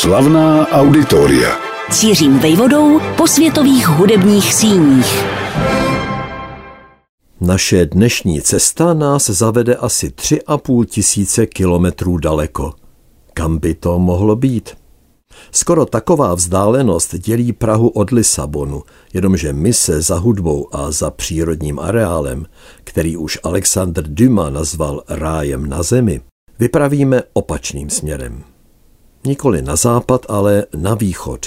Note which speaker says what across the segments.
Speaker 1: Slavná auditoria.
Speaker 2: Cířím vejvodou po světových hudebních síních.
Speaker 3: Naše dnešní cesta nás zavede asi tři a půl tisíce kilometrů daleko. Kam by to mohlo být? Skoro taková vzdálenost dělí Prahu od Lisabonu, jenomže my se za hudbou a za přírodním areálem, který už Alexander Dumas nazval rájem na zemi, vypravíme opačným směrem. Nikoli na západ, ale na východ,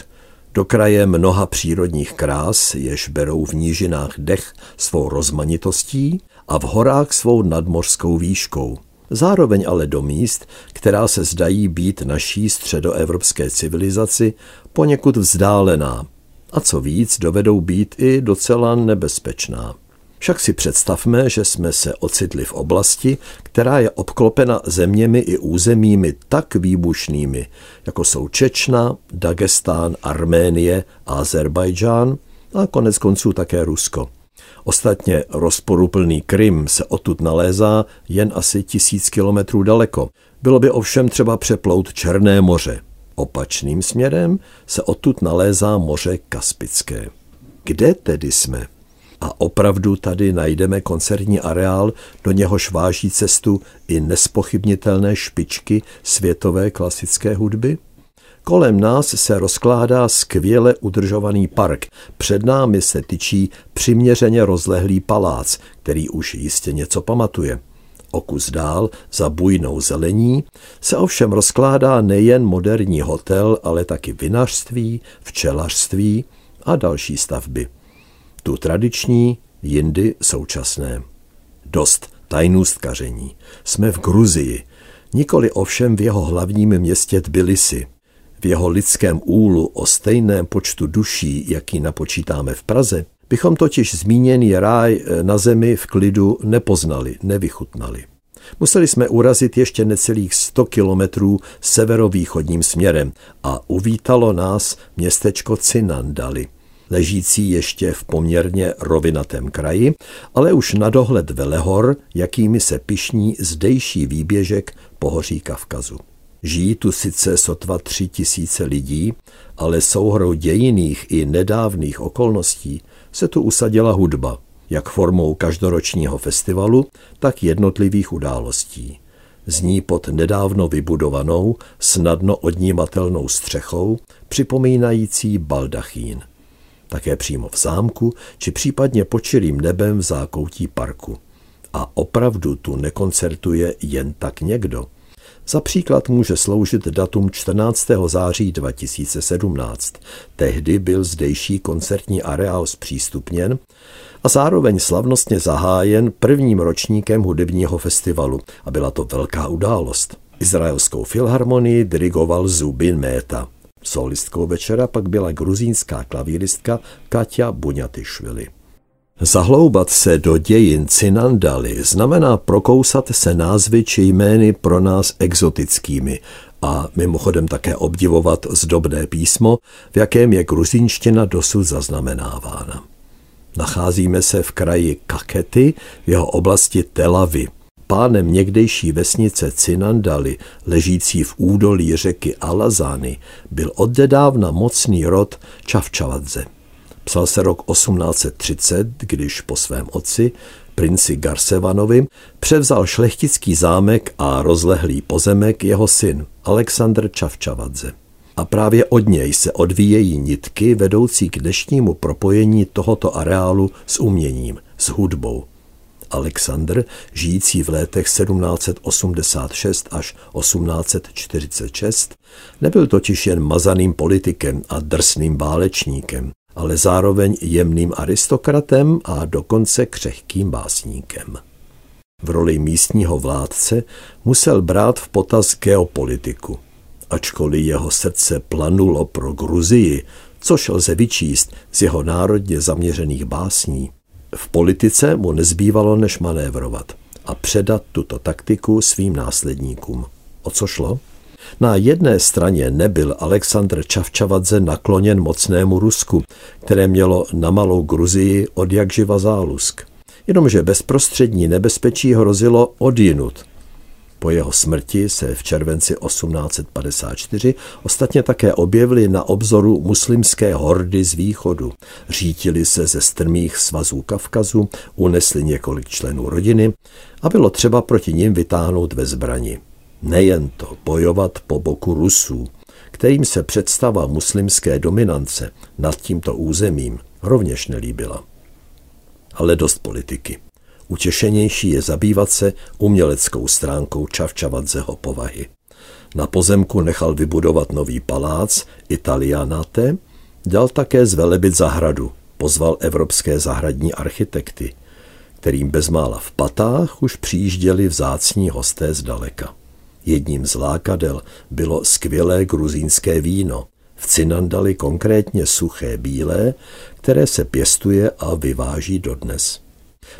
Speaker 3: do kraje mnoha přírodních krás, jež berou v nížinách dech svou rozmanitostí a v horách svou nadmořskou výškou – zároveň ale do míst, která se zdají být naší středoevropské civilizaci poněkud vzdálená. A co víc dovedou být i docela nebezpečná. Však si představme, že jsme se ocitli v oblasti, která je obklopena zeměmi i územími tak výbušnými, jako jsou Čečna, Dagestán, Arménie, Azerbajdžán a konec konců také Rusko. Ostatně rozporuplný Krym se odtud nalézá jen asi tisíc kilometrů daleko. Bylo by ovšem třeba přeplout Černé moře. Opačným směrem se odtud nalézá moře Kaspické. Kde tedy jsme? A opravdu tady najdeme koncertní areál, do něhož váží cestu i nespochybnitelné špičky světové klasické hudby? Kolem nás se rozkládá skvěle udržovaný park. Před námi se tyčí přiměřeně rozlehlý palác, který už jistě něco pamatuje. O kus dál, za bujnou zelení, se ovšem rozkládá nejen moderní hotel, ale taky vinařství, včelařství a další stavby. Tu tradiční, jindy současné. Dost tajnůstkaření. Jsme v Gruzii, nikoli ovšem v jeho hlavním městě Tbilisi. V jeho lidském úlu o stejném počtu duší, jaký napočítáme v Praze, bychom totiž zmíněný ráj eh, na zemi v klidu nepoznali, nevychutnali. Museli jsme urazit ještě necelých 100 kilometrů severovýchodním směrem a uvítalo nás městečko Cinandali, ležící ještě v poměrně rovinatém kraji, ale už na dohled velehor, jakými se pišní zdejší výběžek pohoří Kavkazu. Žijí tu sice sotva tři tisíce lidí, ale souhrou dějiných i nedávných okolností se tu usadila hudba, jak formou každoročního festivalu, tak jednotlivých událostí. Zní pod nedávno vybudovanou, snadno odnímatelnou střechou, připomínající baldachín. Také přímo v zámku, či případně počilým nebem v zákoutí parku. A opravdu tu nekoncertuje jen tak někdo – za příklad může sloužit datum 14. září 2017. Tehdy byl zdejší koncertní areál zpřístupněn a zároveň slavnostně zahájen prvním ročníkem hudebního festivalu a byla to velká událost. Izraelskou filharmonii dirigoval Zubin Méta. Solistkou večera pak byla gruzínská klavíristka Katia Buňatyšvili. Zahloubat se do dějin Cinandali znamená prokousat se názvy či jmény pro nás exotickými a mimochodem také obdivovat zdobné písmo, v jakém je gruzínština dosud zaznamenávána. Nacházíme se v kraji Kakety v jeho oblasti Telavy. Pánem někdejší vesnice Cinandali, ležící v údolí řeky Alazány, byl oddedávna mocný rod Čavčavadze. Psal se rok 1830, když po svém otci, princi Garsevanovi, převzal šlechtický zámek a rozlehlý pozemek jeho syn Aleksandr Čavčavadze. A právě od něj se odvíjejí nitky vedoucí k dnešnímu propojení tohoto areálu s uměním, s hudbou. Alexandr, žijící v letech 1786 až 1846, nebyl totiž jen mazaným politikem a drsným válečníkem ale zároveň jemným aristokratem a dokonce křehkým básníkem. V roli místního vládce musel brát v potaz geopolitiku. Ačkoliv jeho srdce planulo pro Gruzii, což lze vyčíst z jeho národně zaměřených básní, v politice mu nezbývalo než manévrovat a předat tuto taktiku svým následníkům. O co šlo? Na jedné straně nebyl Aleksandr Čavčavadze nakloněn mocnému Rusku, které mělo na malou Gruzii od jak živa zálusk. Jenomže bezprostřední nebezpečí hrozilo odjinut. Po jeho smrti se v červenci 1854 ostatně také objevily na obzoru muslimské hordy z východu. Řítili se ze strmých svazů Kavkazu, unesli několik členů rodiny a bylo třeba proti nim vytáhnout ve zbrani. Nejen to, bojovat po boku Rusů, kterým se představa muslimské dominance nad tímto územím rovněž nelíbila. Ale dost politiky. Utěšenější je zabývat se uměleckou stránkou Čavčavadzeho povahy. Na pozemku nechal vybudovat nový palác Italianate, dal také zvelebit zahradu, pozval evropské zahradní architekty, kterým bezmála v patách už přijížděli vzácní hosté zdaleka. Jedním z lákadel bylo skvělé gruzínské víno, v Cinandali konkrétně suché bílé, které se pěstuje a vyváží dodnes.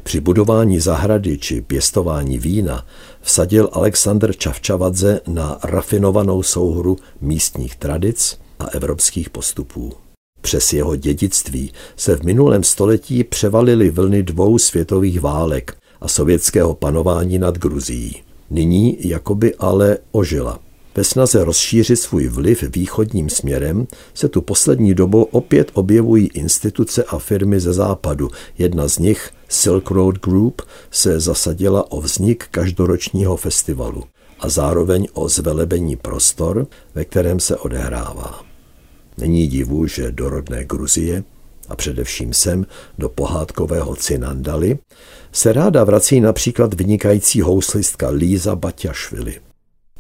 Speaker 3: Při budování zahrady či pěstování vína vsadil Alexandr Čavčavadze na rafinovanou souhru místních tradic a evropských postupů. Přes jeho dědictví se v minulém století převalily vlny dvou světových válek a sovětského panování nad Gruzií. Nyní jakoby ale ožila. Ve snaze rozšířit svůj vliv východním směrem se tu poslední dobou opět objevují instituce a firmy ze západu. Jedna z nich, Silk Road Group, se zasadila o vznik každoročního festivalu a zároveň o zvelebení prostor, ve kterém se odehrává. Není divu, že do rodné Gruzie a především sem do pohádkového Cinandali se ráda vrací například vynikající houslistka Líza Baťašvili.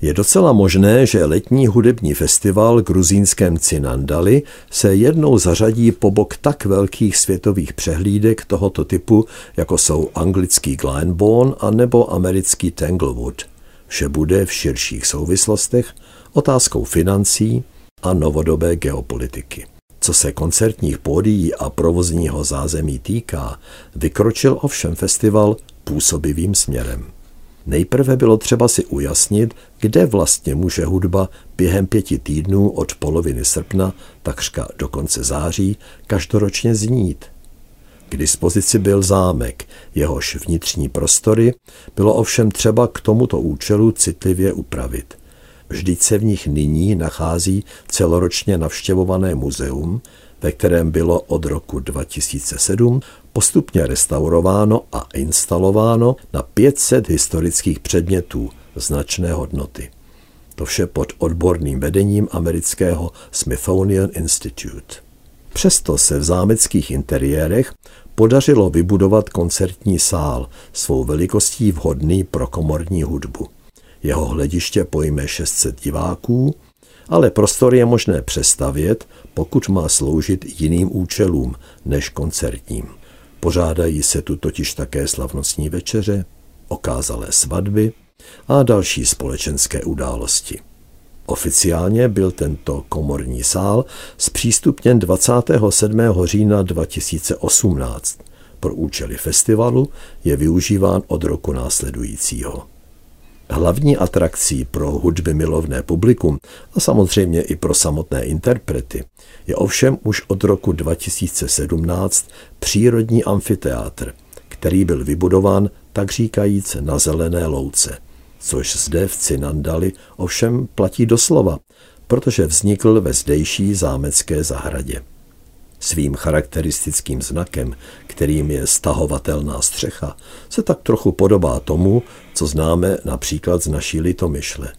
Speaker 3: Je docela možné, že letní hudební festival gruzínském Cinandali se jednou zařadí po bok tak velkých světových přehlídek tohoto typu, jako jsou anglický Glenbourne a nebo americký Tanglewood. Vše bude v širších souvislostech otázkou financí a novodobé geopolitiky. Co se koncertních pódií a provozního zázemí týká, vykročil ovšem festival působivým směrem. Nejprve bylo třeba si ujasnit, kde vlastně může hudba během pěti týdnů od poloviny srpna, takřka do konce září, každoročně znít. K dispozici byl zámek, jehož vnitřní prostory bylo ovšem třeba k tomuto účelu citlivě upravit. Vždyť se v nich nyní nachází celoročně navštěvované muzeum, ve kterém bylo od roku 2007 postupně restaurováno a instalováno na 500 historických předmětů značné hodnoty. To vše pod odborným vedením amerického Smithsonian Institute. Přesto se v zámeckých interiérech podařilo vybudovat koncertní sál svou velikostí vhodný pro komorní hudbu. Jeho hlediště pojme 600 diváků, ale prostor je možné přestavět, pokud má sloužit jiným účelům než koncertním. Pořádají se tu totiž také slavnostní večeře, okázalé svatby a další společenské události. Oficiálně byl tento komorní sál zpřístupněn 27. října 2018. Pro účely festivalu je využíván od roku následujícího. Hlavní atrakcí pro hudby milovné publikum a samozřejmě i pro samotné interprety je ovšem už od roku 2017 přírodní amfiteátr, který byl vybudován tak říkajíc na zelené louce, což zde v Cinandali ovšem platí doslova, protože vznikl ve zdejší zámecké zahradě. Svým charakteristickým znakem, kterým je stahovatelná střecha, se tak trochu podobá tomu, co známe například z naší litomyšle.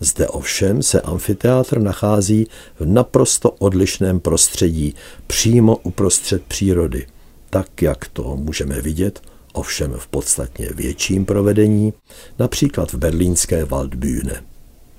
Speaker 3: Zde ovšem se amfiteátr nachází v naprosto odlišném prostředí, přímo uprostřed přírody. Tak, jak to můžeme vidět, ovšem v podstatně větším provedení, například v berlínské Waldbühne.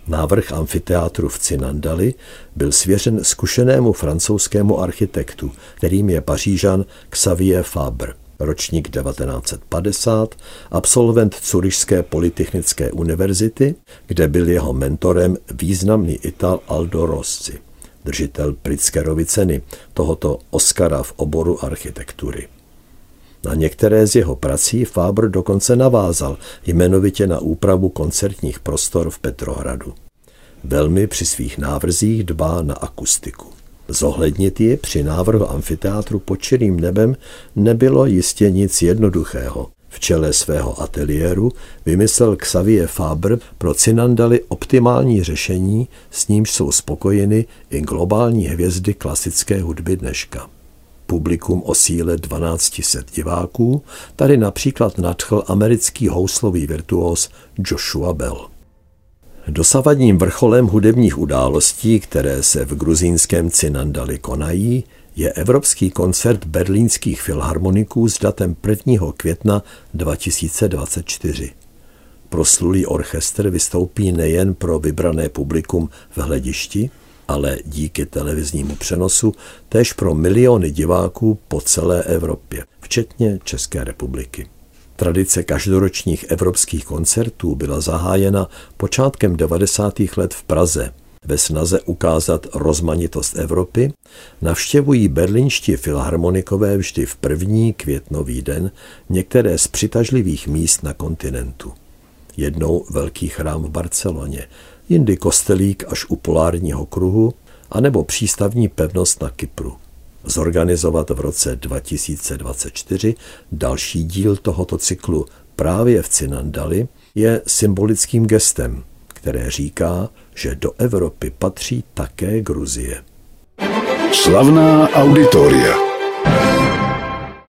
Speaker 3: Návrh amfiteátru v Cinandali byl svěřen zkušenému francouzskému architektu, kterým je pařížan Xavier Fabre, ročník 1950, absolvent Curišské polytechnické univerzity, kde byl jeho mentorem významný Ital Aldo Rossi, držitel Pritzkerovy ceny, tohoto Oscara v oboru architektury. Na některé z jeho prací Faber dokonce navázal, jmenovitě na úpravu koncertních prostor v Petrohradu. Velmi při svých návrzích dbá na akustiku. Zohlednit ji při návrhu amfiteátru pod čirým nebem nebylo jistě nic jednoduchého. V čele svého ateliéru vymyslel Xavier Faber pro Cinandaly optimální řešení, s nímž jsou spokojeny i globální hvězdy klasické hudby dneška. Publikum o síle 1200 diváků tady například nadchl americký houslový virtuos Joshua Bell. Dosavadním vrcholem hudebních událostí, které se v gruzínském Cinandali konají, je Evropský koncert berlínských filharmoniků s datem 1. května 2024. Proslulý orchestr vystoupí nejen pro vybrané publikum v hledišti, ale díky televiznímu přenosu též pro miliony diváků po celé Evropě, včetně České republiky. Tradice každoročních evropských koncertů byla zahájena počátkem 90. let v Praze. Ve snaze ukázat rozmanitost Evropy navštěvují berlínští filharmonikové vždy v první květnový den některé z přitažlivých míst na kontinentu. Jednou velký chrám v Barceloně, jindy kostelík až u polárního kruhu, anebo přístavní pevnost na Kypru zorganizovat v roce 2024 další díl tohoto cyklu právě v Cinandali je symbolickým gestem, které říká, že do Evropy patří také Gruzie.
Speaker 1: Slavná auditoria.